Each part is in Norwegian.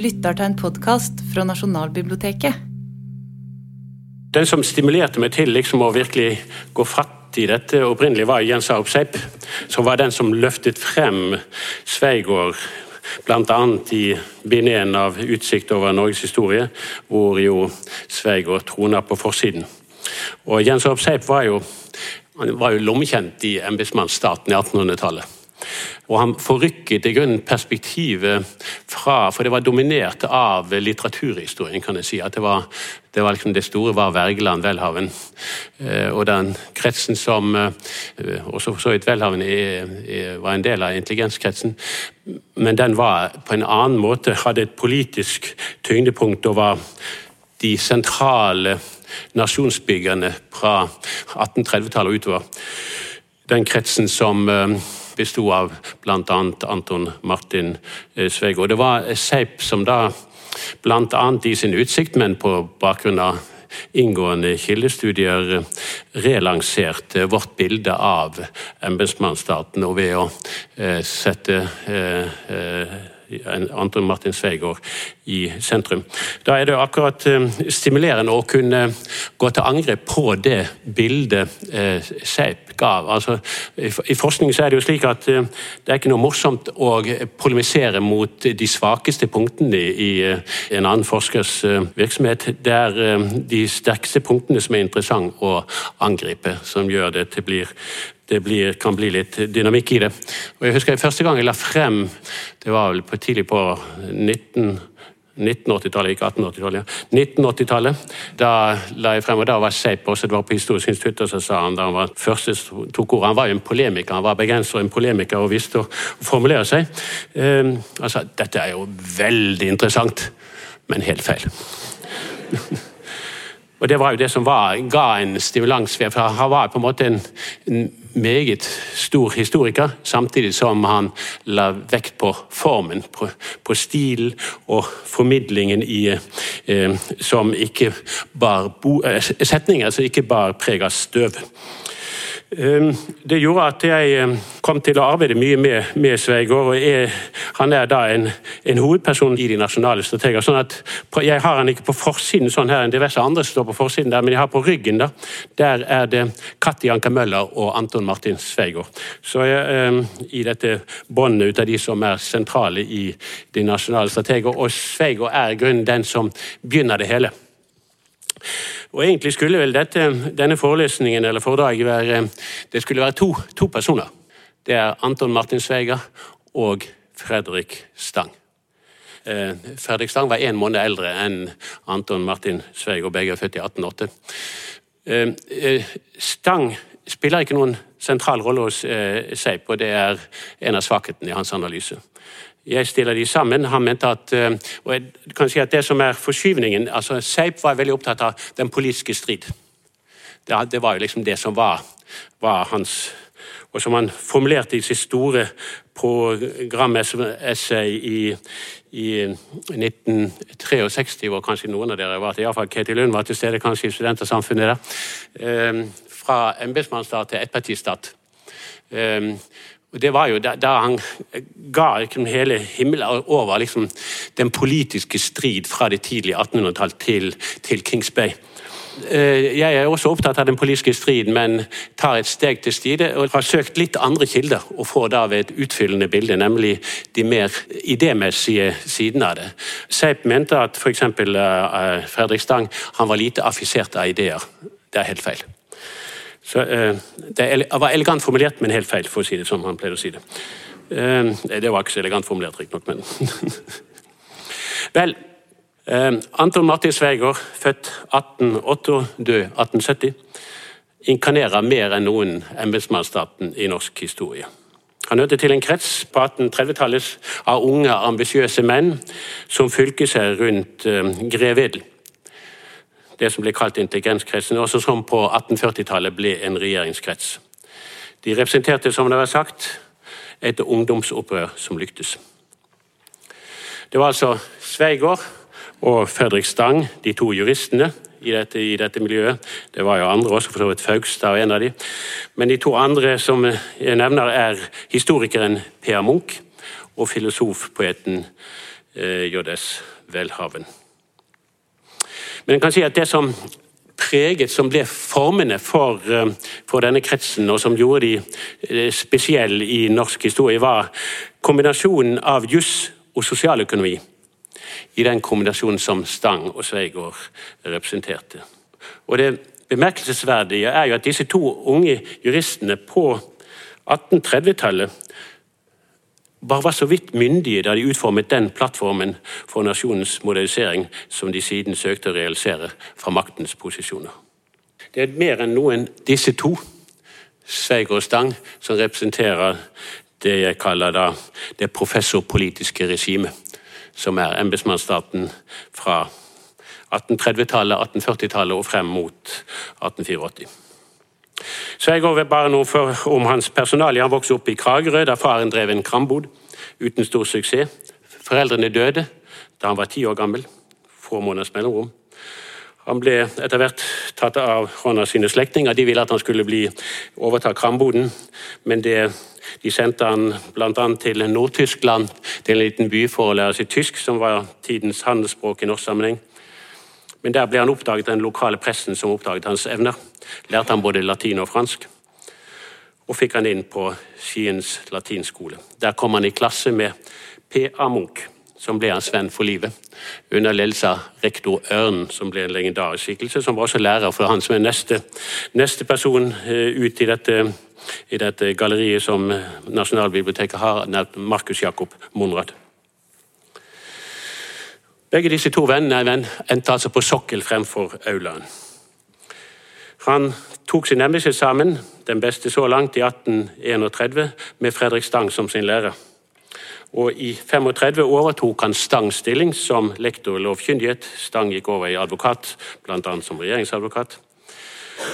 lytter til en podkast fra Nasjonalbiblioteket. Den som stimulerte meg til liksom å virkelig gå fatt i dette opprinnelig, var Jens Arup Seip, som var den som løftet frem Sveigård Bl.a. i bind 1 av 'Utsikt over Norges historie', hvor jo Sveigård troner på forsiden. Og Jens Arup Seip var jo, var jo lommekjent i embetsmannsstaten i 1800-tallet. Og han forrykket i grunnen perspektivet fra For det var dominert av litteraturhistorien, kan jeg si. At det var det, var liksom det store var Wergeland, Welhaven. Eh, og den kretsen som eh, Også for så vidt Welhaven var en del av intelligenskretsen. Men den var på en annen måte hadde et politisk tyngdepunkt og var de sentrale nasjonsbyggerne fra 1830-tallet og utover. Den kretsen som eh, besto av bl.a. Anton Martin Sveig. Og Det var Seip som da bl.a. i sin utsikt, men på bakgrunn av inngående kildestudier eh, relanserte vårt bilde av embetsmannsstaten, og ved å eh, sette Anton Martin Sveigård i sentrum. Da er det akkurat eh, stimulerende å kunne gå til angrep på det bildet eh, Seip ga. Altså, I forskning er det jo slik at eh, det er ikke noe morsomt å polemisere mot de svakeste punktene i en annen forskers virksomhet. Det er de sterkeste punktene som er interessant å angripe, som gjør det til blir det blir, kan bli litt dynamikk i det. Og jeg husker Første gang jeg la frem, det var vel på tidlig på 19... 1980-tallet, ikke 1880-tallet. 1980-tallet, Da la jeg frem, og da var Seip også, det var på Historisk institutt, og så sa han da han var første tok ordet Han var jo en polemiker, han var bergenser, en polemiker og visste å, formulere seg. Eh, altså, dette er jo veldig interessant, men helt feil. Og Det var jo det som var, ga en stimulans. for Han var på en måte en, en, meget stor historiker, samtidig som han la vekt på formen, på, på stil og formidlingen i, eh, som ikke bar bo, eh, setninger som ikke bar preg av støv. Ehm, det gjorde at jeg ehm, kom til å arbeide mye med, med Sveigård. og jeg, Han er da en, en, hovedperson i de nasjonale strateger. sånn at Jeg har han ikke på forsiden, sånn her, enn diverse andre står på forsiden der, men jeg har på ryggen. da, Der er det Katti Anker Møller og Anton Martin Sveigård. Så jeg, um, I dette båndet ut av de som er sentrale i de nasjonale strateger. Og Sveigård er i grunnen den som begynner det hele. Og Egentlig skulle vel dette, denne forelesningen eller foredraget være det skulle være to, to personer. Det er Anton Martin Sveiger og Fredrik Stang. Eh, Fredrik Stang var én måned eldre enn Anton Martin Sveiger, begge er født i 1808. Eh, eh, Stang spiller ikke noen sentral rolle hos eh, Seip, og det er en av svakhetene i hans analyse jeg stiller de sammen. Han mente at eh, og jeg kan si at det som er forskyvningen altså Seip var veldig opptatt av den politiske strid. Det, var jo liksom det som var, var, hans Og som han formulerte i sitt store programessay i, i 1963, hvor kanskje noen av dere var til, iallfall Ketil Lund var til stede, kanskje i Studentersamfunnet der. Eh, fra embetsmannsstat til ettpartistat. Eh, og Det var jo da, da han ga liksom hele himmelen over liksom, den politiske strid fra det tidlige 1800-tall til, til Kings Bay. Eh, jeg er også opptatt av den politiske striden, men tar et steg til side og har søkt litt andre kilder, og får da ved et utfyllende bilde, nemlig de mer idémessige sidene av det. Seip mente at f.eks. Eh, Fredrik Stang han var lite affisert av ideer. Det er helt feil. Så, eh, det var elegant formulert, men helt feil, for å si det som han pleide å si det. Eh, det var ikke så elegant formulert, riktignok, men Vel, eh, Anton Martin Sveigård, født 1880, død 1870, inkarnerer mer enn noen embetsmannsstaten i norsk historie. Han hørte til en krets på 1830-tallet av unge, ambisiøse menn som fylket seg rundt grev Edel det som ble kalt intelligenskretsen, også som på 1840-tallet ble en regjeringskrets. De representerte, som det var sagt, et ungdomsopprør som lyktes. Det var altså Sveigård og Fredrik Stang, de to juristene i dette, i dette miljøet. Det var jo andre også, for så vidt Faugstad var en av de. Men de to andre som jeg nevner, er historikeren Per Munch og filosofpoeten JS Welhaven. Men en kan si at det som preget, som ble formene for, for denne kretsen, og som gjorde de spesielle i norsk historie, var kombinasjonen av juss og sosialøkonomi. I den kombinasjonen som Stang og Sveigård representerte. Og Det bemerkelsesverdige er jo at disse to unge juristene på 1830-tallet bare var så vidt myndige da de utformet den plattformen for nasjonens modernisering som de siden søkte å realisere fra maktens posisjoner. Det er mer enn noen disse to, Sveig og Stang, som representerer det jeg kaller da det professorpolitiske regimet, som er embetsmannsstaten fra 1830-tallet, 1840-tallet og frem mot 1884. Så jeg går bare noe for, om hans personalie. Han vokste opp i Kragerø, der faren drev en krambod uten stor suksess. Foreldrene døde da han var ti år gammel. Få måneders mellomrom. Han ble etter hvert tatt av hånda sine slektninger. De ville at han skulle bli, overta kramboden, men det, de sendte han bl.a. til Nord-Tyskland, til en liten by, for å lære seg tysk, som var tidens handelsspråk i norsk sammenheng. Men der ble han oppdaget den lokale pressen som oppdaget hans evner. Lærte han både latin og fransk. Og fikk han inn på Skiens latinskole. Der kom han i klasse med P.A. Munch, som ble hans venn for livet. Under ledelse av rektor Ørn, som ble en legendarisk skikkelse, som var også lærer for han som er neste, neste person ut i dette, i dette galleriet som Nasjonalbiblioteket har, Markus Jakob Monrad. Begge disse to vennene endte altså på sokkel fremfor aulaen. Han tok sin embetseksamen, den beste så langt, i 1831 med Fredrik Stang som sin lærer. Og I 35 overtok han Stangs stilling som lektor i lovkyndighet. Stang gikk over i advokat, bl.a. som regjeringsadvokat,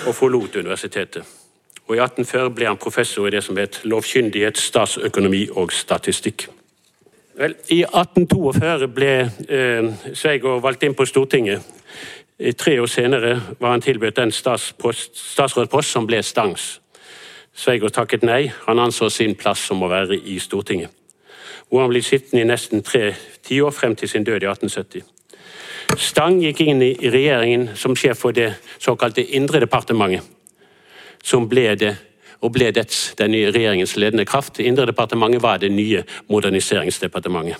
og forlot universitetet. Og I 1840 ble han professor i det som het lovkyndighet, statsøkonomi og statistikk. Vel, I 1842 ble eh, Sveigård valgt inn på Stortinget. I tre år senere var han tilbudt den statsrådspost som ble Stangs. Sveigård takket nei. Han anså sin plass som å være i Stortinget. Hvor han ble sittende i nesten tre tiår, frem til sin død i 1870. Stang gikk inn i regjeringen som sjef for det såkalte Indre departementet, som ble det og ble dets, den nye regjeringens ledende kraft. Indredepartementet var det nye moderniseringsdepartementet.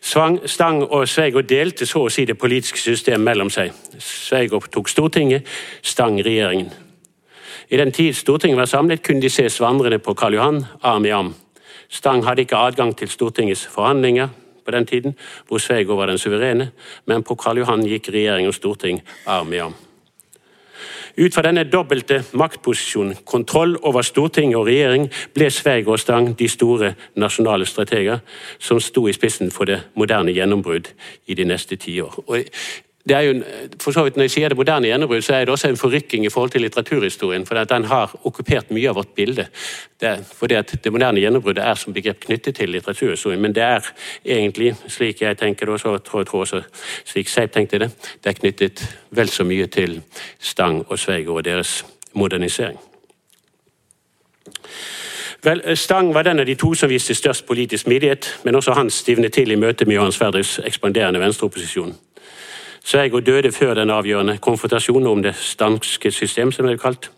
Stang og Sveigård delte så å si det politiske systemet mellom seg. Sveigård tok Stortinget, Stang regjeringen. I den tid Stortinget var samlet, kunne de ses vandrende på Karl Johan, arm i arm. Stang hadde ikke adgang til Stortingets forhandlinger på den tiden, hvor Sveigård var den suverene, men på Karl Johan gikk regjering og storting arm i arm. Ut fra denne dobbelte maktposisjonen, kontroll over storting og regjering, ble Sveig og Stang de store nasjonale strateger som sto i spissen for det moderne gjennombrudd i de neste tiår. Det er jo, for så vidt Når jeg sier det moderne gjennombrudd, så er det også en forrykking i forhold til litteraturhistorien. For den har okkupert mye av vårt bilde. Det, fordi at det moderne gjennombruddet er som begrep knyttet til litteraturhistorien. Men det er egentlig, slik jeg tenker det, og tror jeg også slik Seip tenkte det, det er knyttet vel så mye til Stang og Sveig og deres modernisering. Vel, Stang var den av de to som viste størst politisk smidighet, men også han stivnet til i møte med Johan Sverdrups ekspanderende venstreopposisjon. Sveigård døde før den avgjørende konfrontasjonen om det stanske system, som det er kalt.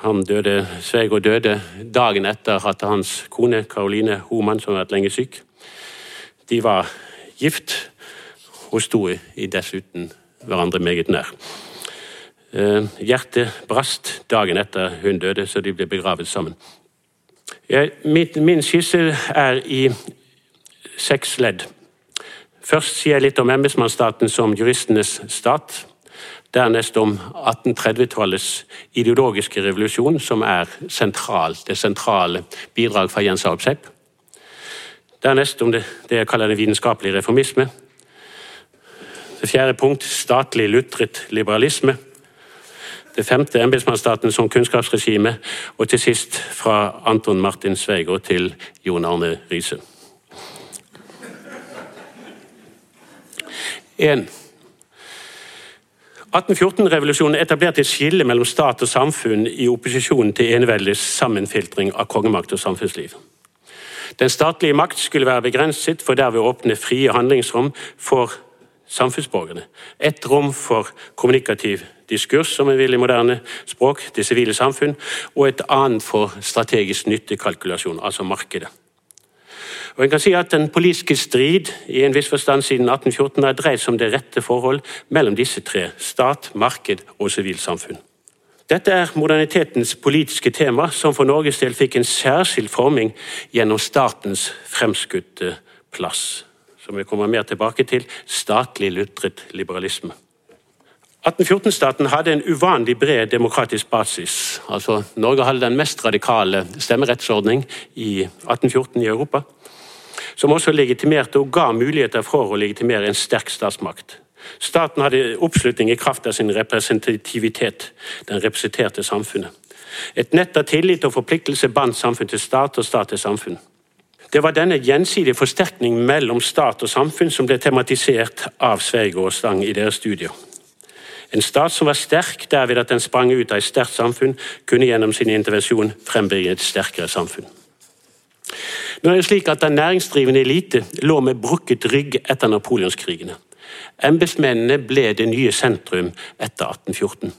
Han døde, Sveigård døde dagen etter at hans kone Karoline Homan, som har vært lenge syk, de var gift og sto dessuten hverandre meget nær. Eh, hjertet brast dagen etter hun døde, så de ble begravet sammen. min, min skisse er i seks ledd. Først sier jeg litt om embetsmannsstaten som juristenes stat. Dernest om 1830-tallets ideologiske revolusjon, som er sentral, det sentrale bidrag fra Jens Alpseip. Dernest om det, det jeg kaller den vitenskapelige reformisme. Det fjerde punkt statlig lutret liberalisme. Det femte embetsmannsstaten som kunnskapsregime. Og til sist fra Anton Martin Sveigå til Jon Arne Riise. 1. 1814-revolusjonen etablerte et skille mellom stat og samfunn i opposisjonen til eneveldets sammenfiltring av kongemakt og samfunnsliv. Den statlige makt skulle være begrenset for derved å åpne frie handlingsrom for samfunnsborgerne. Et rom for kommunikativ diskurs, som en vil i moderne språk, det sivile samfunn, og et annet for strategisk nyttekalkulasjon, altså markedet. Og en kan si at Den politiske strid i en viss forstand siden 1814 har dreid seg om det rette forhold mellom disse tre stat, marked og sivilsamfunn. Dette er modernitetens politiske tema, som for Norges del fikk en særskilt forming gjennom statens fremskutte plass. Som vi kommer mer tilbake til statlig lutret liberalisme. 1814-staten hadde en uvanlig bred demokratisk basis. Altså, Norge hadde den mest radikale stemmerettsordning i 1814 i Europa som også legitimerte og ga muligheter for å legitimere en sterk statsmakt. Staten hadde oppslutning i kraft av sin representativitet. Den representerte samfunnet. Et nett av tillit og forpliktelse bandt samfunn til stat og stat til samfunn. Det var denne gjensidige forsterkning mellom stat og samfunn som ble tematisert av Sverige og Stang i deres studier. En stat som var sterk derved at den sprang ut av et sterkt samfunn, kunne gjennom sin intervensjon frembringe et sterkere samfunn. Nå er det slik at Den næringsdrivende elite lå med brukket rygg etter napoleonskrigene. Embetsmennene ble det nye sentrum etter 1814.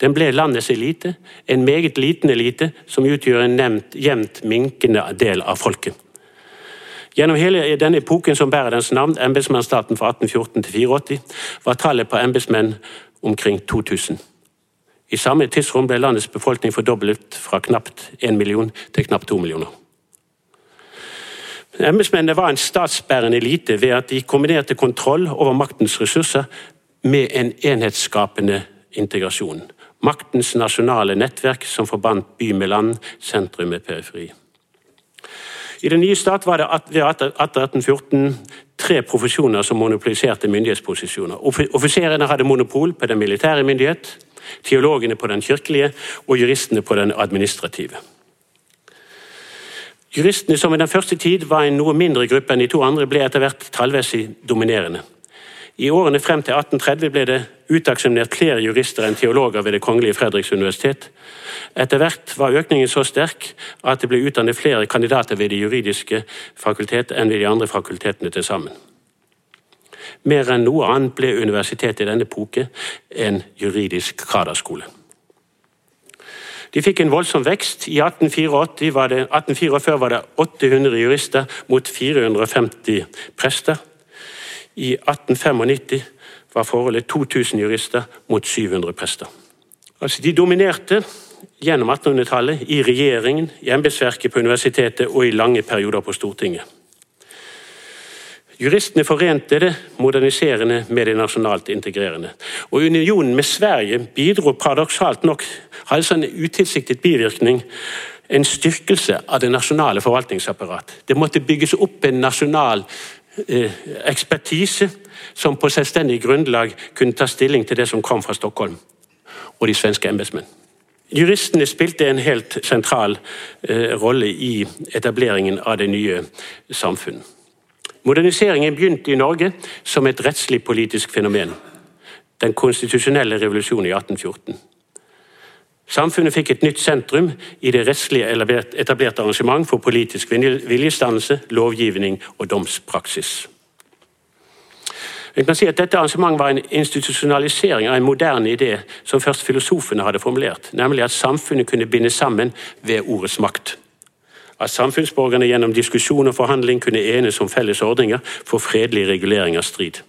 Den ble landets elite, en meget liten elite som utgjør en nevnt, jevnt minkende del av folket. Gjennom hele denne epoken som bærer dens navn, embetsmannsstaten fra 1814 til 84, var tallet på embetsmenn omkring 2000. I samme tidsrom ble landets befolkning fordoblet fra knapt 1 million til knapt 2 millioner. Embetsmennene var en statsbærende elite ved at de kombinerte kontroll over maktens ressurser med en enhetsskapende integrasjon. Maktens nasjonale nettverk som forbandt by med land, sentrum med periferi. I den nye stat var det ved 1814 tre profesjoner som monopoliserte myndighetsposisjoner. Offiserene hadde monopol på den militære myndighet, teologene på den kirkelige og juristene på den administrative. Juristene, som i den første tid var en noe mindre gruppe enn de to andre, ble etter hvert tallmessig dominerende. I årene frem til 1830 ble det utaksemnert flere jurister enn teologer ved Det kongelige Fredriks universitet. Etter hvert var økningen så sterk at det ble utdannet flere kandidater ved det juridiske fakultet enn ved de andre fakultetene til sammen. Mer enn noe annet ble universitetet i denne epoke en juridisk graderskole. De fikk en voldsom vekst. I 1884 var det, 1844 var det 800 jurister mot 450 prester. I 1895 var forholdet 2000 jurister mot 700 prester. Altså, de dominerte gjennom 1800-tallet i regjeringen, i embetsverket på universitetet og i lange perioder på Stortinget. Juristene forente det moderniserende med det nasjonalt integrerende. Og Unionen med Sverige bidro paradoksalt nok altså en utilsiktet bivirkning en styrkelse av det nasjonale forvaltningsapparat. Det måtte bygges opp en nasjonal eh, ekspertise som på selvstendig grunnlag kunne ta stilling til det som kom fra Stockholm og de svenske embetsmenn. Juristene spilte en helt sentral eh, rolle i etableringen av det nye samfunnet. Moderniseringen begynte i Norge som et rettslig politisk fenomen. Den konstitusjonelle revolusjonen i 1814. Samfunnet fikk et nytt sentrum i det rettslige etablerte arrangement for politisk viljestannelse, lovgivning og domspraksis. Jeg kan si at Dette arrangementet var en institusjonalisering av en moderne idé som først filosofene hadde formulert, nemlig at samfunnet kunne binde sammen ved ordets makt at samfunnsborgerne gjennom diskusjon og forhandling kunne enes om felles ordninger for fredelig regulering av strid.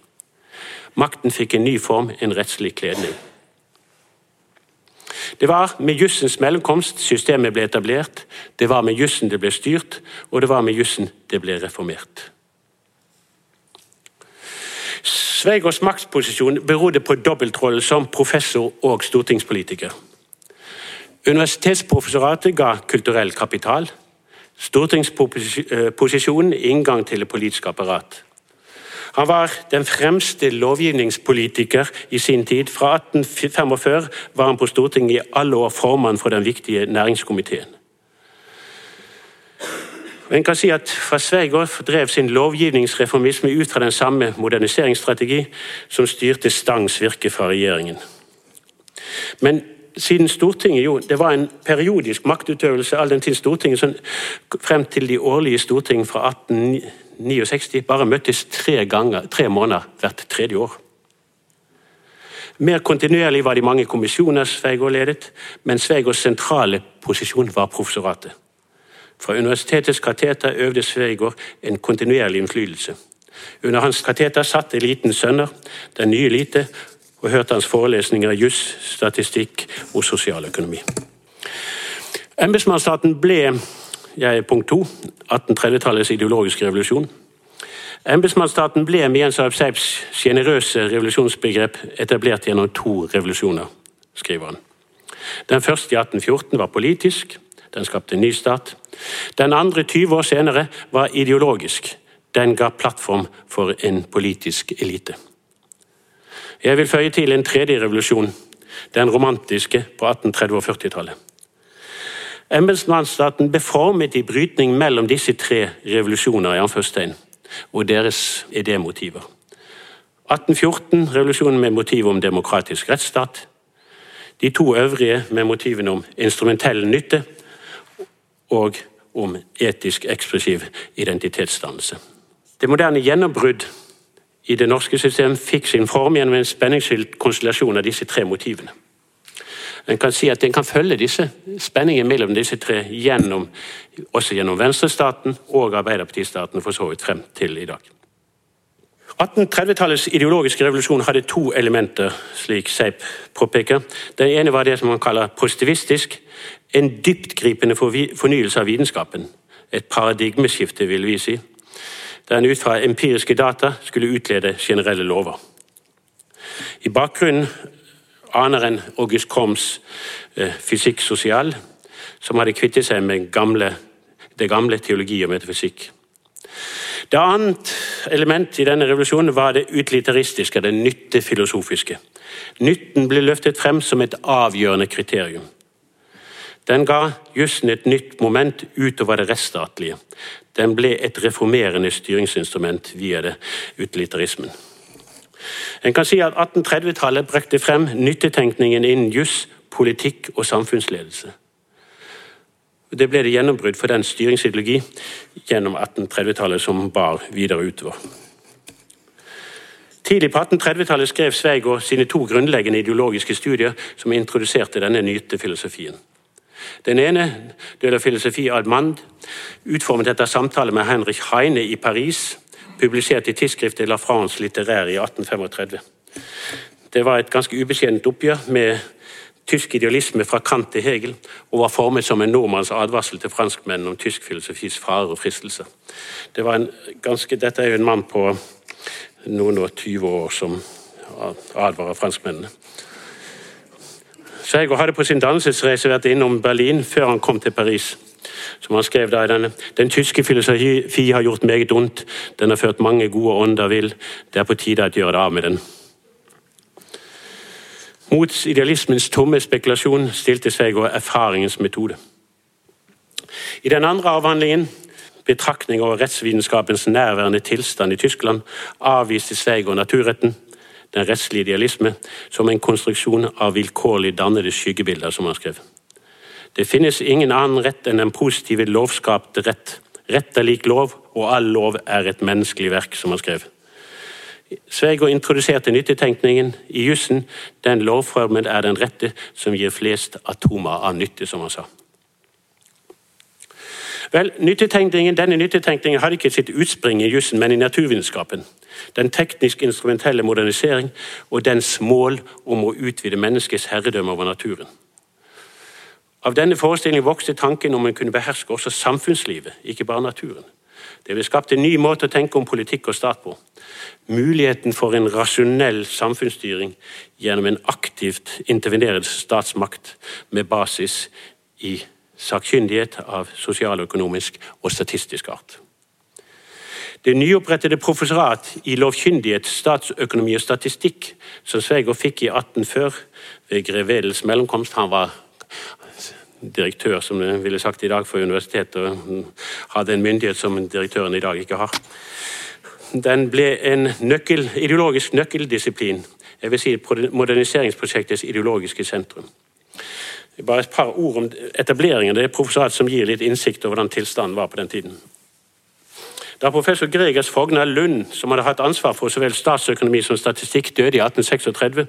Makten fikk en ny form, en rettslig kledning. Det var med jussens mellomkomst systemet ble etablert, det var med jussen det ble styrt, og det var med jussen det ble reformert. Sveigårds maktposisjon berodde på dobbeltrollen som professor og stortingspolitiker. Universitetsprofessoratet ga kulturell kapital. Stortingsposisjonen inngang til det politiske apparat. Han var den fremste lovgivningspolitiker i sin tid. Fra 1845 var han på Stortinget i alle år formann for den viktige næringskomiteen. En kan si at Fra Sveigård drev sin lovgivningsreformisme ut fra den samme moderniseringsstrategi som styrte Stangs virke fra regjeringen. Men siden Stortinget jo, det var en periodisk maktutøvelse all den tid Stortinget sånn, frem til de årlige storting fra 1869 bare møttes tre, ganger, tre måneder hvert tredje år. Mer kontinuerlig var de mange kommisjoner Sveigård ledet, men Sveigårds sentrale posisjon var professoratet. Fra universitetets kateter øvde Sveigård en kontinuerlig innflytelse. Under hans kateter satt elitens sønner, den nye elite, og hørte hans forelesninger i juss, statistikk og sosialøkonomi. Embetsmannsstaten ble jeg er punkt to, 1830-tallets ideologiske revolusjon. Embetsmannsstaten ble med Jens Arp Seips sjenerøse revolusjonsbegrep etablert gjennom to revolusjoner, skriver han. Den første i 1814 var politisk, den skapte en ny stat. Den andre 20 år senere var ideologisk, den ga plattform for en politisk elite. Jeg vil føye til en tredje revolusjon, den romantiske på 1830- og 40-tallet. Embetsmannsstaten ble formet i brytning mellom disse tre revolusjoner i anførstein, og deres idémotiver. 1814 revolusjonen med motiv om demokratisk rettsstat. De to øvrige med motivene om instrumentell nytte og om etisk ekspressiv identitetsdannelse. Det moderne gjennombrudd i det norske system fikk sin form gjennom en spenningsfylt konstellasjon av disse tre motivene. En kan si at en kan følge disse spenningen mellom disse tre gjennom, også gjennom venstrestaten og arbeiderpartistaten for så vidt frem til i dag. 1830-tallets ideologiske revolusjon hadde to elementer, slik Seip påpeker. Den ene var det som man kaller positivistisk, en dyptgripende fornyelse av vitenskapen. Et paradigmeskifte, vil vi si. Der en ut fra empiriske data skulle utlede generelle lover. I bakgrunnen aner en August Combs eh, fysikk sosial, som hadde kvittet seg med gamle, det gamle teologi og metafysikk. Det annet element i denne revolusjonen var det utilitaristiske, det nyttefilosofiske. Nytten ble løftet frem som et avgjørende kriterium. Den ga jussen et nytt moment utover det rettsstatlige. Den ble et reformerende styringsinstrument via det utilitarismen. En kan si at 1830-tallet brakte frem nyttetenkningen innen juss, politikk og samfunnsledelse. Det ble det gjennombrudd for den styringsideologi gjennom 1830-tallet som bar videre utover. Tidlig på 1830-tallet skrev Sveigård sine to grunnleggende ideologiske studier som introduserte denne nytefilosofien. Den ene, døde filosofi Almand, utformet etter samtale med Henrik Heine i Paris, publisert i tidsskriftet La France Litterære i 1835. Det var et ganske ubeskjedent oppgjør med tysk idealisme fra Kant til Hegel, og var formet som en nordmanns advarsel til franskmennene om tysk filosofis farer og fristelser. Det ganske, dette er jo en mann på noen og 20 år som advarer franskmennene. Sveigård hadde på sin dannelsesreise vært innom Berlin før han kom til Paris. Som han skrev da i denne. Den tyske filosofi har gjort meget ondt. Den har ført mange gode ånder vill. Det er på tide å gjøre det av med den. Mot idealismens tomme spekulasjon stilte Sveigård erfaringens metode. I den andre avhandlingen, betraktning over rettsvitenskapens nærværende tilstand i Tyskland, avviste Sveigård naturretten den rettslige idealisme, som en konstruksjon av vilkårlig dannede skyggebilder, som han skrev. Det finnes ingen annen rett enn den positive lovskapte rett. Rett er lik lov, og all lov er et menneskelig verk, som han skrev. Sveigård introduserte nyttetenkningen i jussen. Den lovformen er den rette som gir flest atomer av nytte, som han sa. Vel, nyttetenkningen, Denne nyttetenkningen hadde ikke sitt utspring i jussen, men i naturvitenskapen. Den teknisk-instrumentelle modernisering og dens mål om å utvide menneskets herredømme over naturen. Av denne forestillingen vokste tanken om en kunne beherske også samfunnslivet, ikke bare naturen. Det ble skapt en ny måte å tenke om politikk og stat på. Muligheten for en rasjonell samfunnsstyring gjennom en aktivt intervenerende statsmakt med basis i sakkyndighet av sosialøkonomisk og statistisk art. Det nyopprettede professorat i lovkyndighet, statsøkonomi og statistikk, som Sveigård fikk i 1840 ved grev Wedels mellomkomst Han var direktør, som det ville sagt i dag, for universitetet, og hadde en myndighet som direktøren i dag ikke har. Den ble en nøkkel, ideologisk nøkkeldisiplin. Jeg vil si moderniseringsprosjektets ideologiske sentrum. Bare et par ord om etableringen. Det er professorat som gir litt innsikt over hvordan tilstanden var på den tiden. Da professor Gregers Fogner Lund, som hadde hatt ansvar for så vel statsøkonomi som statistikk, døde i 1836,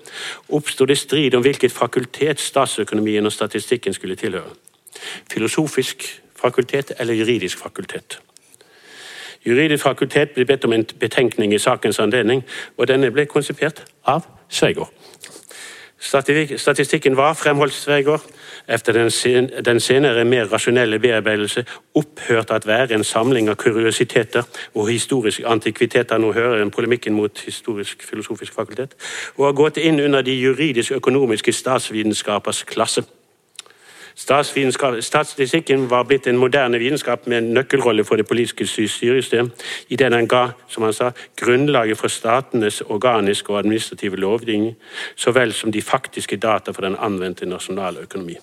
oppsto det strid om hvilket fakultet statsøkonomien og statistikken skulle tilhøre. Filosofisk fakultet eller juridisk fakultet. Juridisk fakultet ble bedt om en betenkning i sakens anledning, og denne ble konsipert av Sveigård. Statistikken var, fremholdt Sveigård, etter den, sen, den, senere mer rasjonelle bearbeidelse opphørte at være en samling av kuriositeter og historiske antikviteter. Nå hører en polemikken mot Historisk filosofisk fakultet. Og har gått inn under de juridisk-økonomiske statsvitenskapers klasse. Statistikken var blitt en moderne vitenskap med en nøkkelrolle for det politiske styresystem, det den ga som han sa, grunnlaget for statenes organiske og administrative lovgivning, så vel som de faktiske data for den anvendte nasjonale økonomi.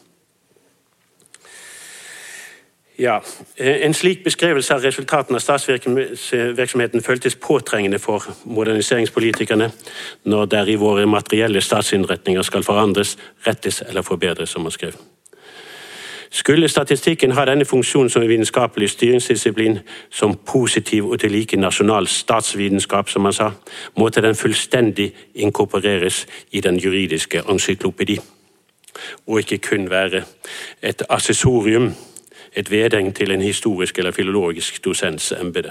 Ja, En slik beskrivelse av resultatene av statsvirksomheten føltes påtrengende for moderniseringspolitikerne når der i våre materielle statsinnretninger skal forandres, rettes eller forbedres, som man skrev. Skulle statistikken ha denne funksjonen som en vitenskapelig styringsdisiplin, som positiv og til like nasjonal statsvitenskap, som han sa, måtte den fullstendig inkorporeres i den juridiske encyklopedi, og ikke kun være et assessorium, et vedheng til en historisk eller filologisk dosens embete.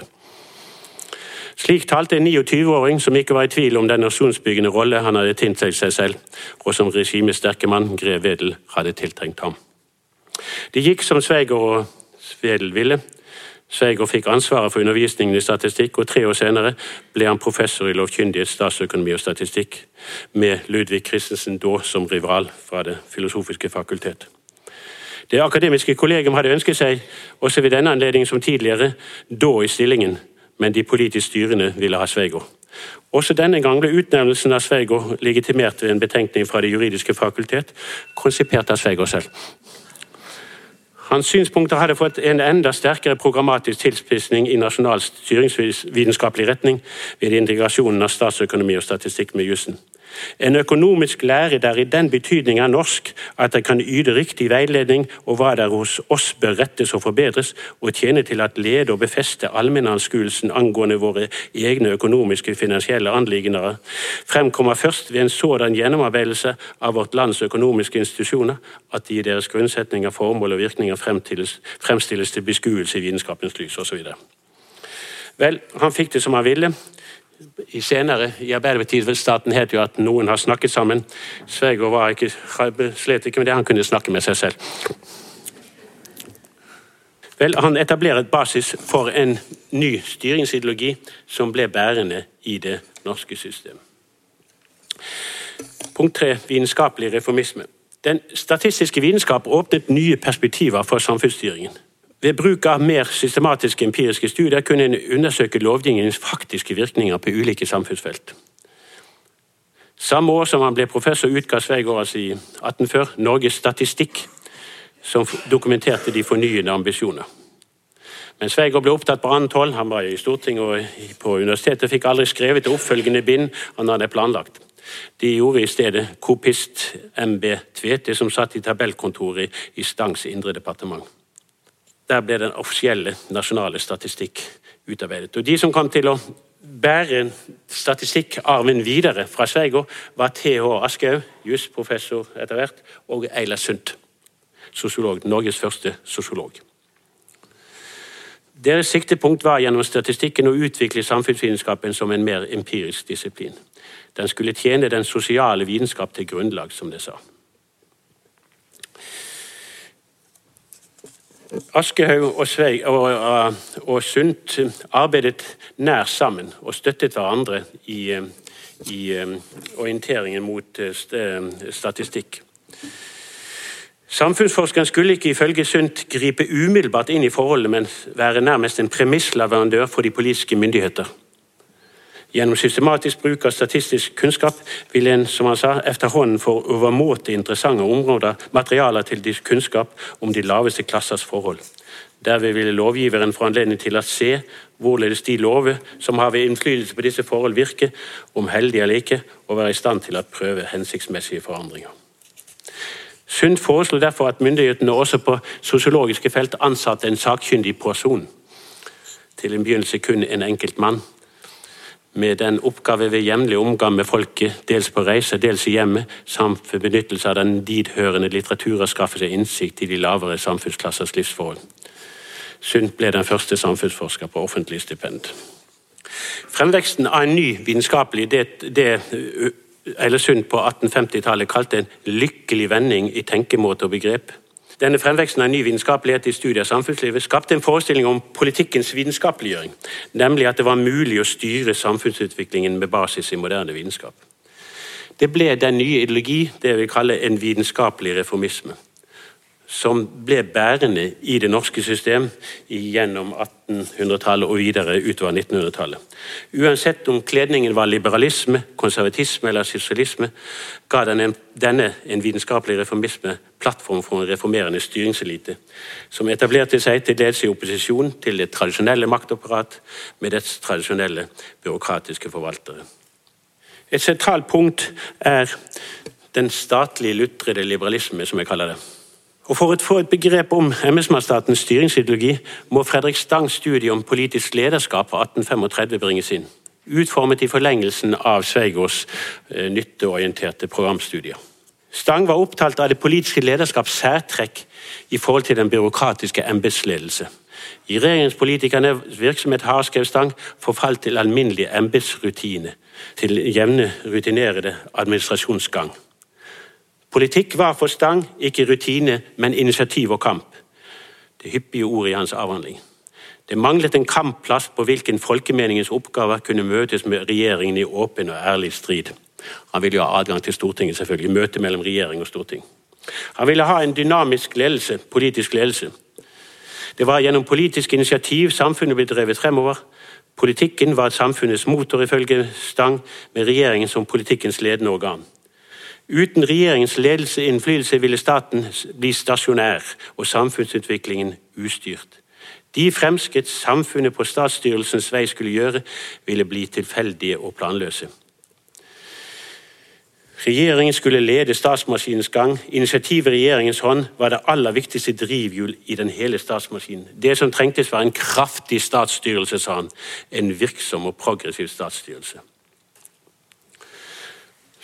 Slik talte en 29-åring som ikke var i tvil om den nasjonsbyggende rolle han hadde tiltenkt seg selv, og som regimesterke mann grev Wedel hadde tiltenkt ham. Det gikk som Sveiger og Wedel ville. Sveiger fikk ansvaret for undervisningen i statistikk, og tre år senere ble han professor i lovkyndighet, statsøkonomi og statistikk, med Ludvig Christensen da som rival fra Det filosofiske fakultet. Det akademiske kollegium hadde ønsket seg, også ved denne anledningen som tidligere, da i stillingen, men de politisk styrende ville ha Sveigård. Også denne gang ble utnevnelsen av Sveigård legitimert ved en betenkning fra Det juridiske fakultet, konsipert av Sveigård selv. Hans synspunkter hadde fått en enda sterkere programmatisk tilspissing i nasjonal styringsvitenskapelig retning ved integrasjonen av statsøkonomi og statistikk med jussen. En økonomisk lære der i den betydning er norsk at det kan yte riktig veiledning og hva der hos oss bør rettes og forbedres, og tjene til at lede og befeste allmennanskuelsen angående våre egne økonomiske finansielle anliggender, fremkommer først ved en sådan gjennomarbeidelse av vårt lands økonomiske institusjoner at de i deres grunnsetninger, formål og virkninger fremstilles, fremstilles til beskuelse i vitenskapens lys osv. Vel, han fikk det som han ville i senere i Arbeiderpartiet-staten het jo at noen har snakket sammen. Sveigård var ikke, slet ikke med det, han kunne snakke med seg selv. Vel, Han etableret basis for en ny styringsideologi som ble bærende i det norske systemet. Punkt tre vitenskapelig reformisme. Den statistiske vitenskap åpnet nye perspektiver for samfunnsstyringen. Ved bruk av mer systematiske empiriske studier kunne en undersøke lovgivningens faktiske virkninger på ulike samfunnsfelt. Samme år som han ble professor, utga Sveigårds i 1840 Norges statistikk, som dokumenterte de fornyende ambisjoner. Men Sveigård ble opptatt på annet hold. Han var i Stortinget og på universitetet fikk aldri skrevet det oppfølgende bind han hadde planlagt. De gjorde i stedet kopist MB Tvete, som satt i tabellkontoret i Stangs indre departement. Der ble den offisielle nasjonale statistikk utarbeidet. Og De som kom til å bære statistikkarven videre fra Sveigård, var T.H. Aschehoug, jusprofessor etter hvert, og Eila Sundt, sosiolog, Norges første sosiolog. Deres siktepunkt var gjennom statistikken å utvikle samfunnsvitenskapen som en mer empirisk disiplin. Den skulle tjene den sosiale vitenskap til grunnlag, som de sa. Aschehoug og, og, og, og Sundt arbeidet nær sammen og støttet hverandre i, i orienteringen mot eh, statistikk. Samfunnsforskeren skulle ikke ifølge Sundt gripe umiddelbart inn i forholdet, men være nærmest en premissleverandør for de politiske myndigheter. Gjennom systematisk bruk av statistisk kunnskap vil en som han sa, efterhånden få overmåte interessante områder, materialer til kunnskap om de laveste klassers forhold. Derved ville lovgiveren få anledning til å se hvorledes de lover som har ved innflytelse på disse forhold, virker, om heldige eller ikke, og være i stand til å prøve hensiktsmessige forandringer. Sund foreslo derfor at myndighetene også på sosiologiske felt ansatte en sakkyndig person. Til en begynnelse kun en enkelt mann. Med den oppgave ved jevnlig omgang med folket, dels på reise, dels i hjemmet, samt ved benyttelse av den didhørende litteratur å skaffe seg innsikt i de lavere samfunnsklassers livsforhold. Sundt ble den første samfunnsforsker på offentlig stipend. Fremveksten av en ny vitenskapelig det, det Eilesund på 1850-tallet kalte en lykkelig vending i tenkemåte og begrep. Denne fremveksten av ny vitenskapelighet i studiet av samfunnslivet skapte en forestilling om politikkens vitenskapeliggjøring, nemlig at det var mulig å styre samfunnsutviklingen med basis i moderne vitenskap. Det ble den nye ideologi, det jeg vil kalle en vitenskapelig reformisme som ble bærende i det norske system gjennom 1800-tallet og videre utover 1900-tallet. Uansett om kledningen var liberalisme, konservatisme eller sosialisme, ga denne, denne en vitenskapelig reformisme plattform for en reformerende styringselite, som etablerte seg til dels i opposisjon til det tradisjonelle maktapparat med dets tradisjonelle byråkratiske forvaltere. Et sentralt punkt er den statlige lutrede liberalisme, som jeg kaller det. Og For å få et begrep om embetsmannsstatens styringsideologi må Fredrik Stangs studie om politisk lederskap fra 1835 bringes inn. Utformet i forlengelsen av Sveigårds eh, nytteorienterte programstudier. Stang var opptalt av det politiske lederskaps særtrekk i forhold til den byråkratiske embetsledelse. I regjeringspolitikernes virksomhet har skrev Stang forfalt til alminnelig embetsrutine, til jevne rutinerede administrasjonsgang. Politikk var for Stang ikke rutine, men initiativ og kamp. Det hyppige ordet i hans avhandling. Det manglet en kampplass på hvilken folkemeningens oppgaver kunne møtes med regjeringen i åpen og ærlig strid. Han ville jo ha adgang til Stortinget, selvfølgelig. Møte mellom regjering og storting. Han ville ha en dynamisk ledelse, politisk ledelse. Det var gjennom politisk initiativ samfunnet ble drevet fremover. Politikken var samfunnets motor, ifølge Stang, med regjeringen som politikkens ledende organ. Uten regjeringens ledelse og innflytelse ville staten bli stasjonær og samfunnsutviklingen ustyrt. De fremskritt samfunnet på statsstyrelsens vei skulle gjøre, ville bli tilfeldige og planløse. Regjeringen skulle lede statsmaskinens gang. Initiativet i regjeringens hånd var det aller viktigste drivhjul i den hele statsmaskinen. Det som trengtes, var en kraftig statsstyrelse, sa han. En virksom og progressiv statsstyrelse.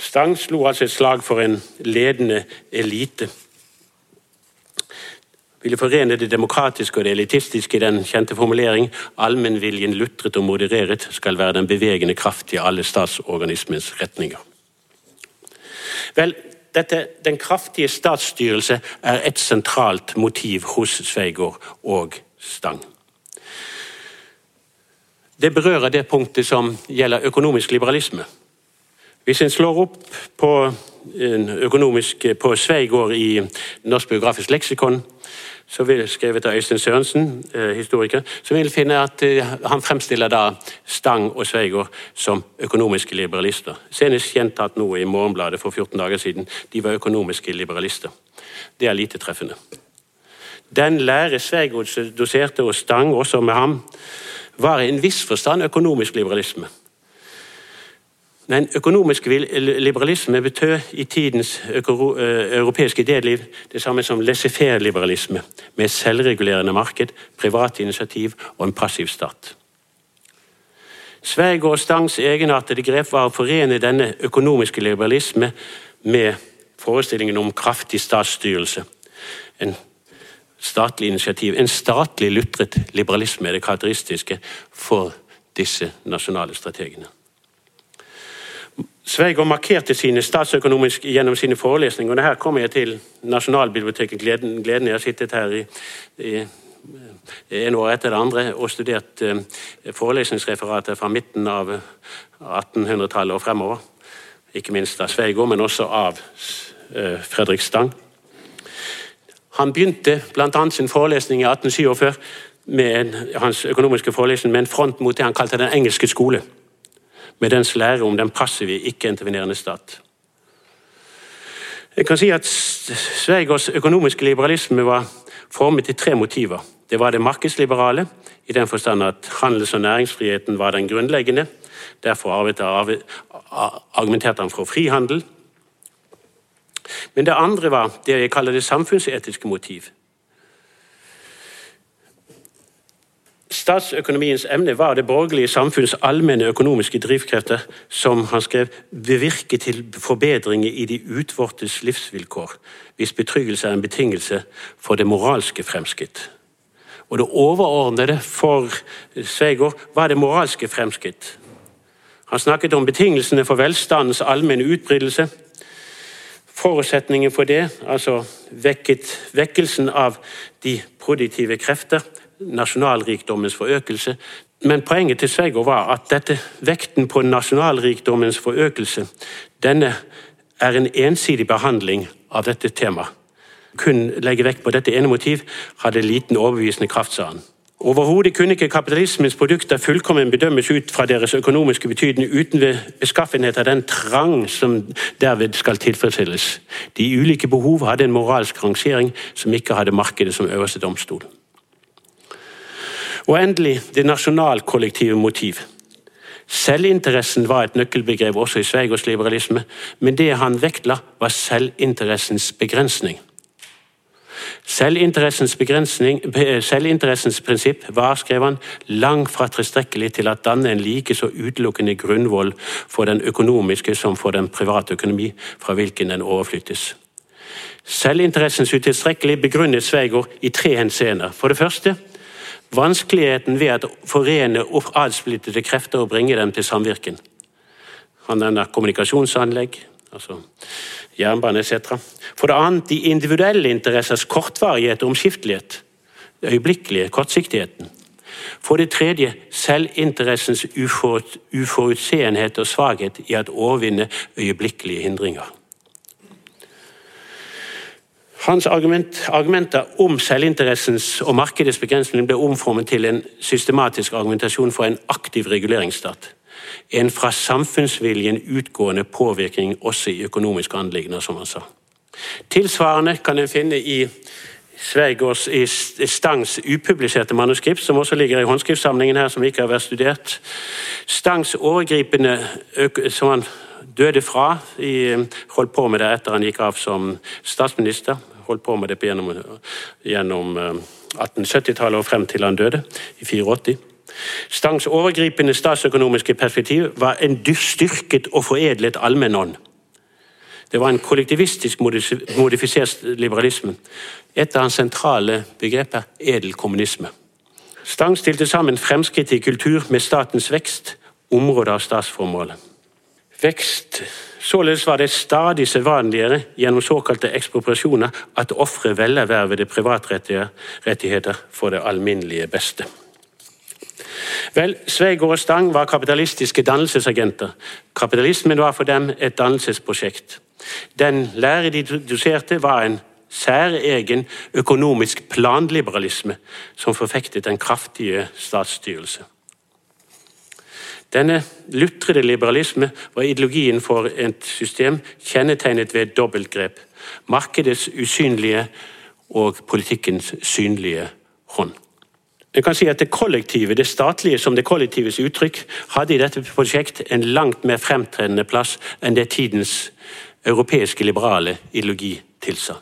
Stang slo altså et slag for en ledende elite. Ville forene det demokratiske og det elitistiske i den kjente formulering allmennviljen lutret og modereret skal være den bevegende kraft i alle statsorganismens retninger. Vel, dette, Den kraftige statsstyrelse er et sentralt motiv hos Sveigård og Stang. Det berører det punktet som gjelder økonomisk liberalisme. Hvis en slår opp på, økonomisk, på Sveigård i Norsk biografisk leksikon, så vil, skrevet av Øystein Sørensen, eh, historiker, så vil en finne at eh, han fremstiller da Stang og Sveigård som økonomiske liberalister. Senest gjentatt nå i Morgenbladet for 14 dager siden. De var økonomiske liberalister. Det er lite treffende. Den lære Sveigård doserte og Stang også med ham, var i en viss forstand økonomisk liberalisme. Men økonomisk liberalisme betød i tidens eh, europeiske idéliv det samme som laissez-faire-liberalisme, med selvregulerende marked, privat initiativ og en passiv stat. Sverige og Stangs egenartede grep var å forene denne økonomiske liberalisme med forestillingen om kraftig statsstyrelse. En statlig initiativ, en statlig lutret liberalisme er det karakteristiske for disse nasjonale strategene. Sveigård markerte sine statsøkonomisk gjennom sine forelesninger. og Her kommer jeg til Nasjonalbiblioteket Gleden. gleden. Jeg har sittet her i, i en år etter det andre og studert eh, forelesningsreferater fra midten av 1800-tallet og fremover. Ikke minst av Sveigård, men også av eh, Fredrik Stang. Han begynte bl.a. sin forelesning i 1847 med en, hans økonomiske forelesning med en front mot det han kalte den engelske skole med dens lære om den passive, ikke-intervenerende stat. Jeg kan si at Sveigers økonomiske liberalisme var formet i tre motiver. Det var det markedsliberale, i den forstand at handels- og næringsfriheten var den grunnleggende. Derfor argumenterte han for frihandel. Men det andre var det jeg kaller det samfunnsetiske motiv. Statsøkonomiens emne var det borgerlige samfunns allmenne økonomiske drivkrefter, som han skrev, bevirke til forbedringer i de utvortes livsvilkår, hvis betryggelse er en betingelse for det moralske fremskritt. Og det overordnede for Sveigård var det moralske fremskritt. Han snakket om betingelsene for velstandens allmenne utbredelse. Forutsetningen for det, altså vekket, vekkelsen av de produktive krefter, nasjonalrikdommens forøkelse. Men poenget til Sveigård var at dette, vekten på nasjonalrikdommens forøkelse denne er en ensidig behandling av dette temaet. Kun legge vekt på dette ene motiv hadde liten overbevisende kraft, sa han. Overhodet kunne ikke kapitalismens produkter fullkommen bedømmes ut fra deres økonomiske betydning uten ved beskaffenhet av den trang som derved skal tilfredsstilles. De ulike behov hadde en moralsk rangering som ikke hadde markedet som øverste domstol. Og endelig det nasjonalkollektive motiv. Selvinteressen var et nøkkelbegrep også i Sveigårds liberalisme, men det han vektla, var selvinteressens begrensning. Selvinteressens, selvinteressens prinsipp var, skrev han, langt fra tilstrekkelig til å danne en like så utelukkende grunnvoll for den økonomiske som for den private økonomi fra hvilken den overflyttes. Selvinteressens utilstrekkelig begrunnet Sveigård i tre henseender. For det første vanskeligheten ved å forene adspiltede krefter og bringe dem til samvirken. Han nevner kommunikasjonsanlegg, altså jernbane etc. For det annet de individuelle interessers kortvarighet og omskiftelighet. Øyeblikkelige kortsiktigheten. For det tredje selvinteressens uforutseenhet og svakhet i å overvinne øyeblikkelige hindringer. Hans argument, argumenter om selvinteressens og markedets begrensning ble omformet til en systematisk argumentasjon for en aktiv reguleringsstat en fra samfunnsviljen utgående påvirkning også i økonomiske anliggender, som han sa. Tilsvarende kan en finne i Sveigårds i Stangs upubliserte manuskript, som også ligger i håndskriftsamlingen her, som ikke har vært studert. Stangs overgripende som han døde fra, i, holdt på med det etter han gikk av som statsminister. Holdt på med det gjennom, gjennom 1870-tallet eh, og frem til han døde i 84. Stangs overgripende statsøkonomiske perspektiv var en styrket og foredlet allmennånd. Det var en kollektivistisk modifisert liberalisme. Et av hans sentrale begreper edel kommunisme. Stang stilte sammen fremskritt i kultur med statens vekst, områder av statsformålet. Vekst Således var det stadig sedvanligere gjennom såkalte ekspropriasjoner at ofre velervervede privatrettigheter for det alminnelige beste. Vel, Sveigård og Stang var kapitalistiske dannelsesagenter. Kapitalismen var for dem et dannelsesprosjekt. Den lære de doserte, var en særegen økonomisk planliberalisme som forfektet den kraftige statsstyrelse. Denne lutrede liberalisme var ideologien for et system kjennetegnet ved dobbeltgrep. Markedets usynlige og politikkens synlige hånd. Jeg kan si at Det kollektive, det statlige som det kollektives uttrykk, hadde i dette prosjekt en langt mer fremtredende plass enn det tidens europeiske liberale ideologi tilsa.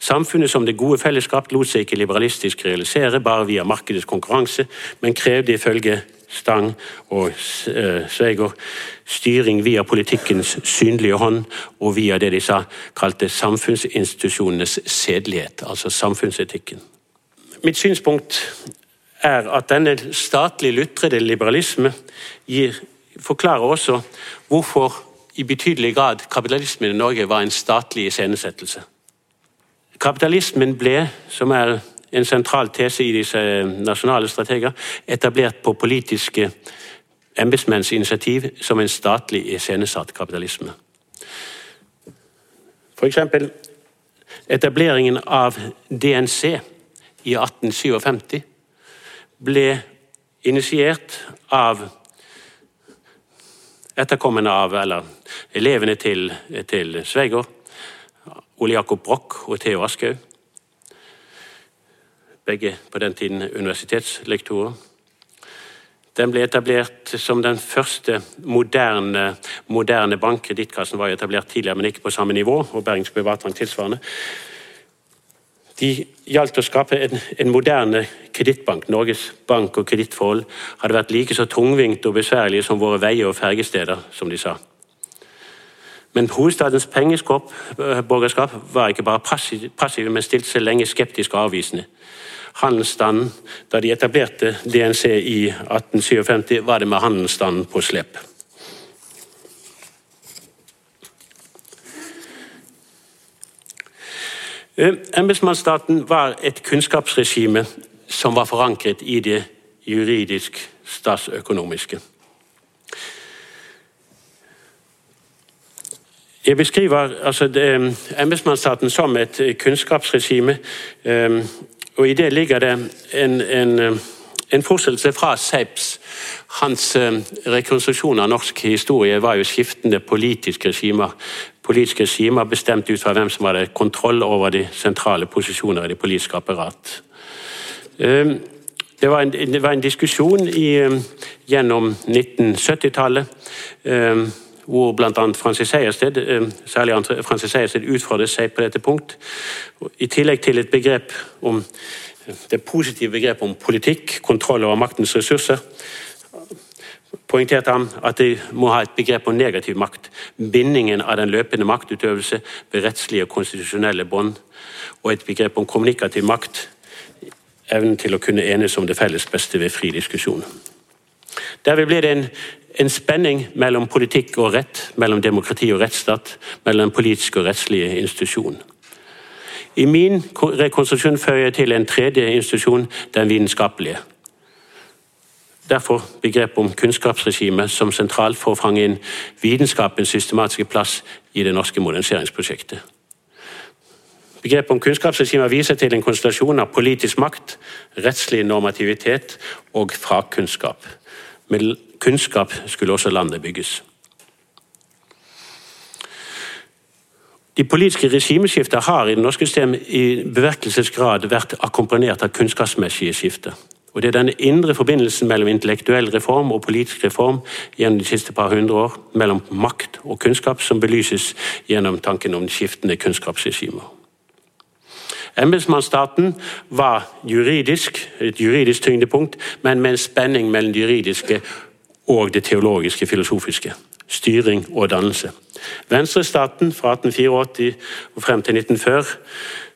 Samfunnet som det gode fellesskap lot seg ikke liberalistisk realisere bare via markedets konkurranse, men krevde ifølge Stang og eh, Sveigård styring via politikkens synlige hånd og via det de sa kalte samfunnsinstitusjonenes sedelighet, altså samfunnsetikken. Mitt synspunkt er at denne statlig lutrede liberalisme gir, forklarer også hvorfor i betydelig grad kapitalismen i Norge var en statlig iscenesettelse. Kapitalismen ble, som er en sentral tese i disse nasjonale strateger, etablert på politiske embetsmenns initiativ som en statlig iscenesatt kapitalisme. F.eks. etableringen av DNC i 1857 ble initiert av etterkommende av, eller elevene til, til Sveigård, Ole Jakob Broch og Theo Aschehoug. Begge på den tiden universitetslektorer. Den ble etablert som den første moderne, moderne bank. Kredittkassen var etablert tidligere, men ikke på samme nivå. og Bergens Bevatrang tilsvarende. De gjaldt å skape en, en moderne kredittbank. Norges bank og kredittforhold hadde vært like så tungvinte og besværlige som våre veier og fergesteder, som de sa. Men hovedstadens pengeborgerskap var ikke bare passive, men stilte seg lenge skeptisk og avvisende. Handelsstanden, Da de etablerte DNC i 1857, var det med handelsstanden på slep. Eh, embetsmannsstaten var et kunnskapsregime som var forankret i det juridisk statsøkonomiske. Jeg beskriver altså, eh, embetsmannsstaten som et kunnskapsregime, eh, og i det ligger det en, en, en fortsettelse fra Seips. Hans rekonstruksjon av norsk historie var jo skiftende politiske regimer politiske regimer bestemt ut fra hvem som hadde kontroll over de sentrale posisjoner i det politiske apparat. Ehm, det var en, det var en diskusjon i, gjennom 1970-tallet ehm, hvor bl.a. Francis Sejersted, særlig Francis Sejersted utfordret seg på dette punkt. I tillegg til et begrep om det positive begrepet om politikk, kontroll over maktens ressurser, poengterte han at de må ha et begrep om negativ makt. Bindingen av den løpende maktutøvelse ved rettslige og konstitusjonelle bånd. Og et begrep om kommunikativ makt. Evnen til å kunne enes om det felles beste ved fri diskusjon. Derved blir det en, en spenning mellom politikk og rett, mellom demokrati og rettsstat, mellom den politiske og rettslige institusjon. I min rekonstruksjon føyer jeg til en tredje institusjon, den vitenskapelige. Derfor begrepet om kunnskapsregime som sentralt for å fange inn vitenskapens systematiske plass i det norske moderniseringsprosjektet. Begrepet om kunnskapsregime viser til en konstellasjon av politisk makt, rettslig normativitet og fagkunnskap. Med kunnskap skulle også landet bygges. De politiske regimeskifter har i det norske systemet i beverkelsesgrad vært akkompagnert av kunnskapsmessige skifter. Og Det er denne indre forbindelsen mellom intellektuell reform og politisk reform gjennom de siste par hundre år, mellom makt og kunnskap, som belyses gjennom tanken om skiftende kunnskapsregimer. Embetsmannsstaten var juridisk, et juridisk tyngdepunkt, men med en spenning mellom det juridiske og det teologiske, filosofiske. Styring og dannelse. Venstrestaten fra 1884 og frem til 1940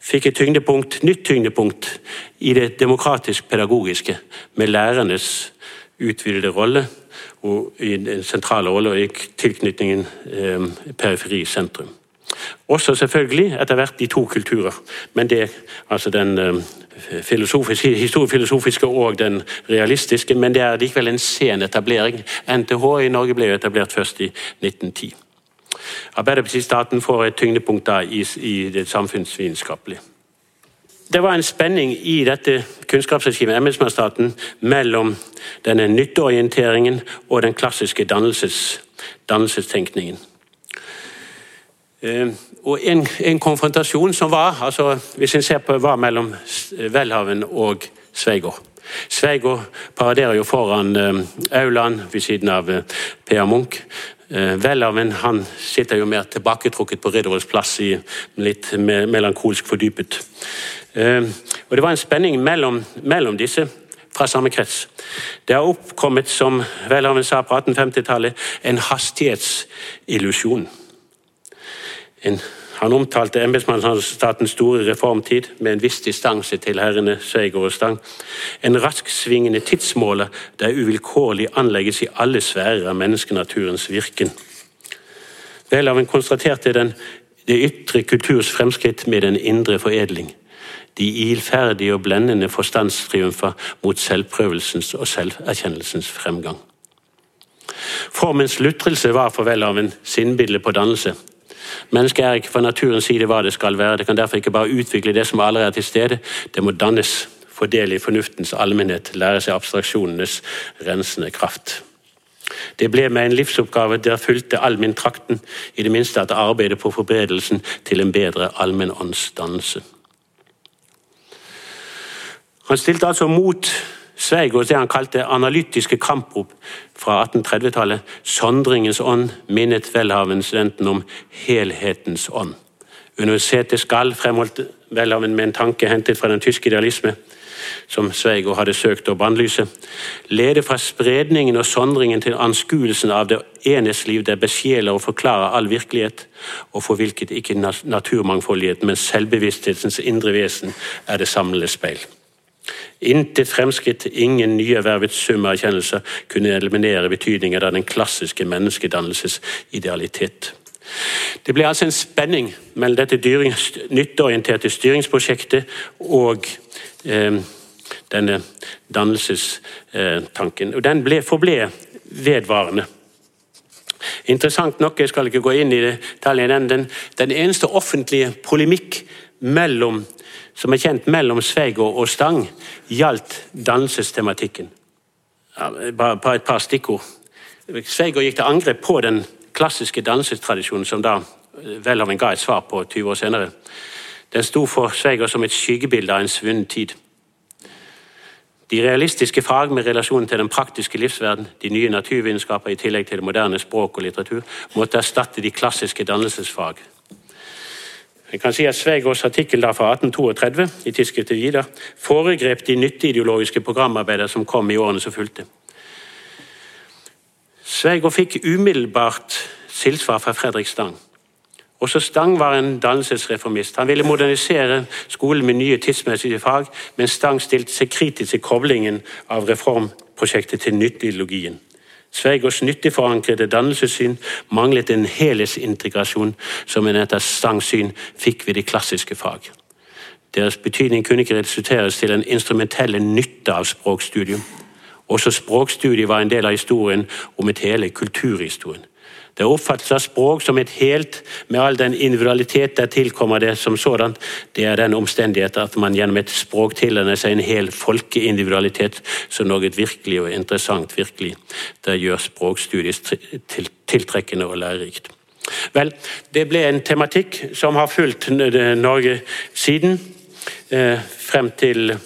fikk et tyngdepunkt, nytt tyngdepunkt i det demokratisk-pedagogiske, med lærernes utvidede rolle og i den sentrale rolle og i tilknytningen eh, periferi-sentrum. Også selvfølgelig etter hvert de to kulturer, men det altså den historiefilosofiske og den realistiske. Men det er likevel en sen etablering. NTH i Norge ble jo etablert først i 1910. Arbeiderpartistaten får et tyngdepunkt da i, i det samfunnsvitenskapelige. Det var en spenning i dette kunnskapsregimet, embetsmannsstaten, mellom denne nytteorienteringen og den klassiske dannelses, dannelsestenkningen. Eh, og en, en, konfrontasjon som var, altså hvis en ser på, var mellom Welhaven og Sveigård. Sveigård paraderer jo foran uh, aulaen ved siden av Per Munch. Welhaven han sitter jo mer tilbaketrukket på Ridderholms plass, litt melankolsk fordypet. Og Det var en spenning mellom, mellom disse fra samme krets. Det har oppkommet, som Welhaven sa på 1850-tallet, en hastighetsillusjon. En han omtalte embetsmannsstatens store reformtid med en viss distanse til herrene Sveigård og Stang. En rasksvingende tidsmåler der uvilkårlig anlegges i alle sfærer av menneskenaturens virken. Welhaven konstaterte den, det ytre kulturs fremskritt med den indre foredling. De ilferdige og blendende forstandstriumfer mot selvprøvelsens og selverkjennelsens fremgang. Formens lutrelse var for Welhaven sinnbildet på dannelse. Mennesket er ikke fra naturens side hva det skal være. Det kan derfor ikke bare utvikle det som allerede er til stede. Det må dannes, fordele i fornuftens allmennhet, lære seg abstraksjonenes rensende kraft. Det ble meg en livsoppgave der fulgte all min trakten, i det minste at arbeidet på forberedelsen til en bedre allmennåndsdannelse. Han stilte altså mot Sveigårds det han kalte analytiske kamprop fra 1830-tallet, 'Sondringens ånd', minnet Welhaven-studenten om helhetens ånd. Universitetet skal, fremholdt Welhaven med en tanke hentet fra den tyske idealisme, som Sveigård hadde søkt å bannlyse, lede fra spredningen og sondringen til anskuelsen av det enes liv der besjeler og forklarer all virkelighet, og for hvilket ikke naturmangfoldighet, men selvbevissthetens indre vesen er det samlede speil. Intet fremskritt, ingen nyervervet sum av erkjennelser kunne eliminere betydningen av den klassiske menneskedannelses idealitet. Det ble altså en spenning mellom dette nytteorienterte styringsprosjektet og eh, denne dannelsestanken. Og Den ble, forble vedvarende. Interessant nok, jeg skal ikke gå inn i detaljen, den, den eneste offentlige polemikk mellom, som er kjent mellom Sveigård og Stang, gjaldt dannelsestematikken. Ja, bare et par stikkord. Sveigård gikk til angrep på den klassiske dannelsestradisjonen som da Welhaven ga et svar på 20 år senere. Den sto for Sveigård som et skyggebilde av en svunnen tid. De realistiske fag med relasjon til den praktiske livsverden, de nye naturvitenskaper i tillegg til det moderne språk og litteratur, måtte erstatte de klassiske dannelsesfag. Jeg kan si at Sveigås' artikkel da fra 1832 i tidsskriftet Vidar foregrep de nytteideologiske programarbeider som kom i årene som fulgte. Sveigård fikk umiddelbart tilsvar fra Fredrik Stang. Også Stang var en dannelsesreformist. Han ville modernisere skolen med nye tidsmessige fag, men Stang stilte seg kritisk til koblingen av reformprosjektet til nytteideologien. Sveigårds nyttig forankrede dannelsessyn manglet en helhetsintegrasjon som en etter Stangs syn fikk ved de klassiske fag. Deres betydning kunne ikke resulteres til en instrumentelle nytte av språkstudium. Også språkstudiet var en del av historien om et hele kulturhistorien. Det oppfattes av språk som et helt, med all den individualitet der tilkommer det som sådant. Det er den omstendighet at man gjennom et språk tilegner seg en hel folkeindividualitet som noe virkelig og interessant. virkelig. Det gjør språkstudiet tiltrekkende og lærerikt. Vel, det ble en tematikk som har fulgt Norge siden, eh, frem til,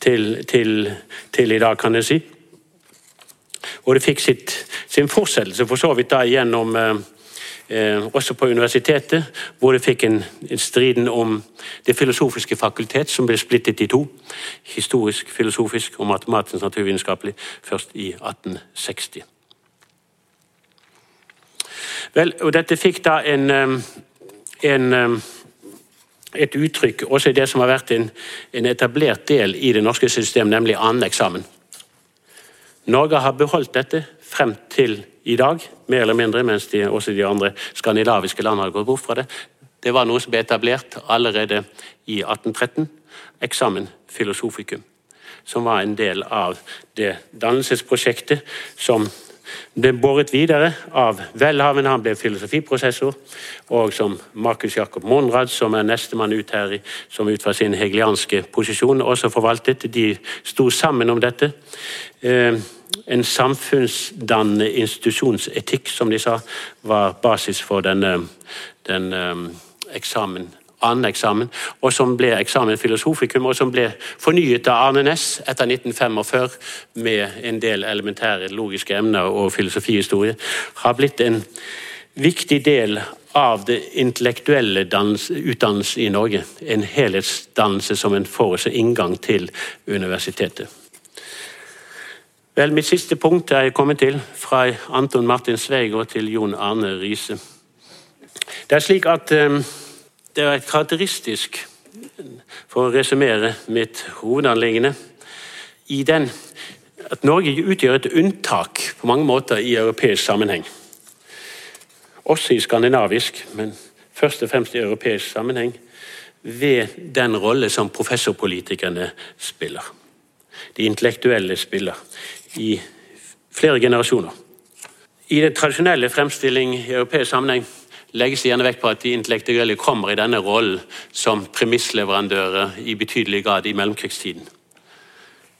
til, til, til i dag, kan jeg si. Og det fikk sitt, sin fortsettelse for så vidt da gjennom eh, eh, også på universitetet, hvor det fikk en, en striden om Det filosofiske fakultet, som ble splittet i to. Historisk, filosofisk og matematisk naturvitenskapelig først i 1860. Vel, og Dette fikk da en, eh, en eh, et uttrykk også i det som har vært en, en etablert del i det norske systemet, nemlig annen eksamen. Norge har beholdt dette frem til i dag, mer eller mindre, mens de, også de andre skandinaviske landene har gått bort fra det. Det var noe som ble etablert allerede i 1813. Eksamen filosofikum. Som var en del av det dannelsesprosjektet som ble båret videre av Welhaven, han ble filosofiprosessor, og som Markus Jakob Monrad, som er nestemann ut her, som ut fra sin hegelianske posisjon også forvaltet. De sto sammen om dette. Eh, en samfunnsdannende institusjonsetikk, som de sa, var basis for denne, den um, eksamen annen eksamen, og som ble eksamen filosofikum, og som ble fornyet av Arne Næss etter 1945 med en del elementære logiske emner og filosofihistorie, har blitt en viktig del av det intellektuelle utdannelse i Norge. En helhetsdannelse som en forutse inngang til universitetet. Vel, Mitt siste punkt er jeg kommet til, fra Anton Martin Sveigård til Jon Arne Riise. Det er slik at um, det er karakteristisk, for å resumere mitt hovedanliggende, i den at Norge utgjør et unntak på mange måter i europeisk sammenheng. Også i skandinavisk, men først og fremst i europeisk sammenheng. Ved den rolle som professorpolitikerne spiller. De intellektuelle spiller i flere generasjoner. I den tradisjonelle fremstilling i europeisk sammenheng legges det gjerne vekt på at de intellektuelle kommer i denne rollen som premissleverandører i betydelig grad i mellomkrigstiden.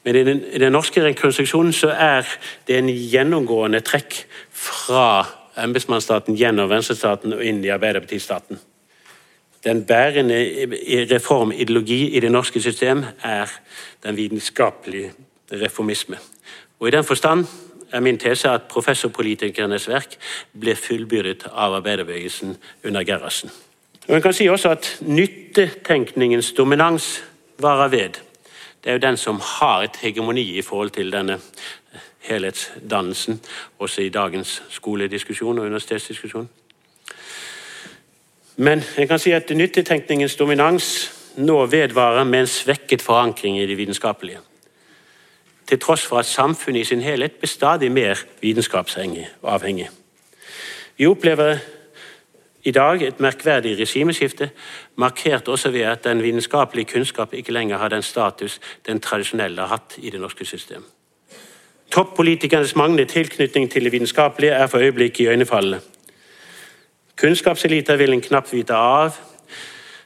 Men i den, i den norske rekonstruksjonen så er det en gjennomgående trekk fra embetsmannsstaten gjennom venstrestaten og inn i arbeiderpartistaten. Den bærende reformideologi i det norske system er den vitenskapelige reformisme. Og I den forstand er min tese at professorpolitikernes verk ble fullbyrdet av arbeiderbevegelsen under Gerhardsen. En kan si også at nyttetenkningens dominans varer ved. Det er jo den som har et hegemoni i forhold til denne helhetsdannelsen, også i dagens skolediskusjon og universitetsdiskusjon. Men en kan si at nyttetenkningens dominans nå vedvarer med en svekket forankring i det vitenskapelige. Til tross for at samfunnet i sin helhet blir stadig mer vitenskapsavhengig. Vi opplever i dag et merkverdig regimeskifte, markert også ved at den vitenskapelige kunnskap ikke lenger har den status den tradisjonelle har hatt i det norske system. Toppolitikernes manglende tilknytning til det vitenskapelige er for øyeblikket iøynefallende. Kunnskapseliter vil en knapt vite av.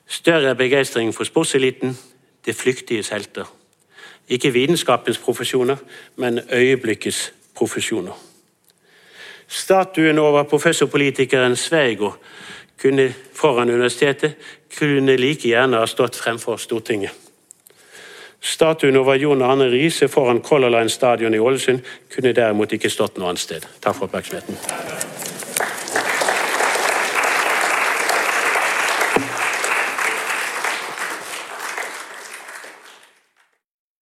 Større begeistring for sportseliten, det flyktiges helter. Ikke vitenskapens profesjoner, men øyeblikkets profesjoner. Statuen over professorpolitikeren Sveigo kunne foran universitetet kunne like gjerne ha stått fremfor Stortinget. Statuen over Jon Arne Riise foran Color Line stadion i Ålesund kunne derimot ikke stått noe annet sted. Takk for oppmerksomheten.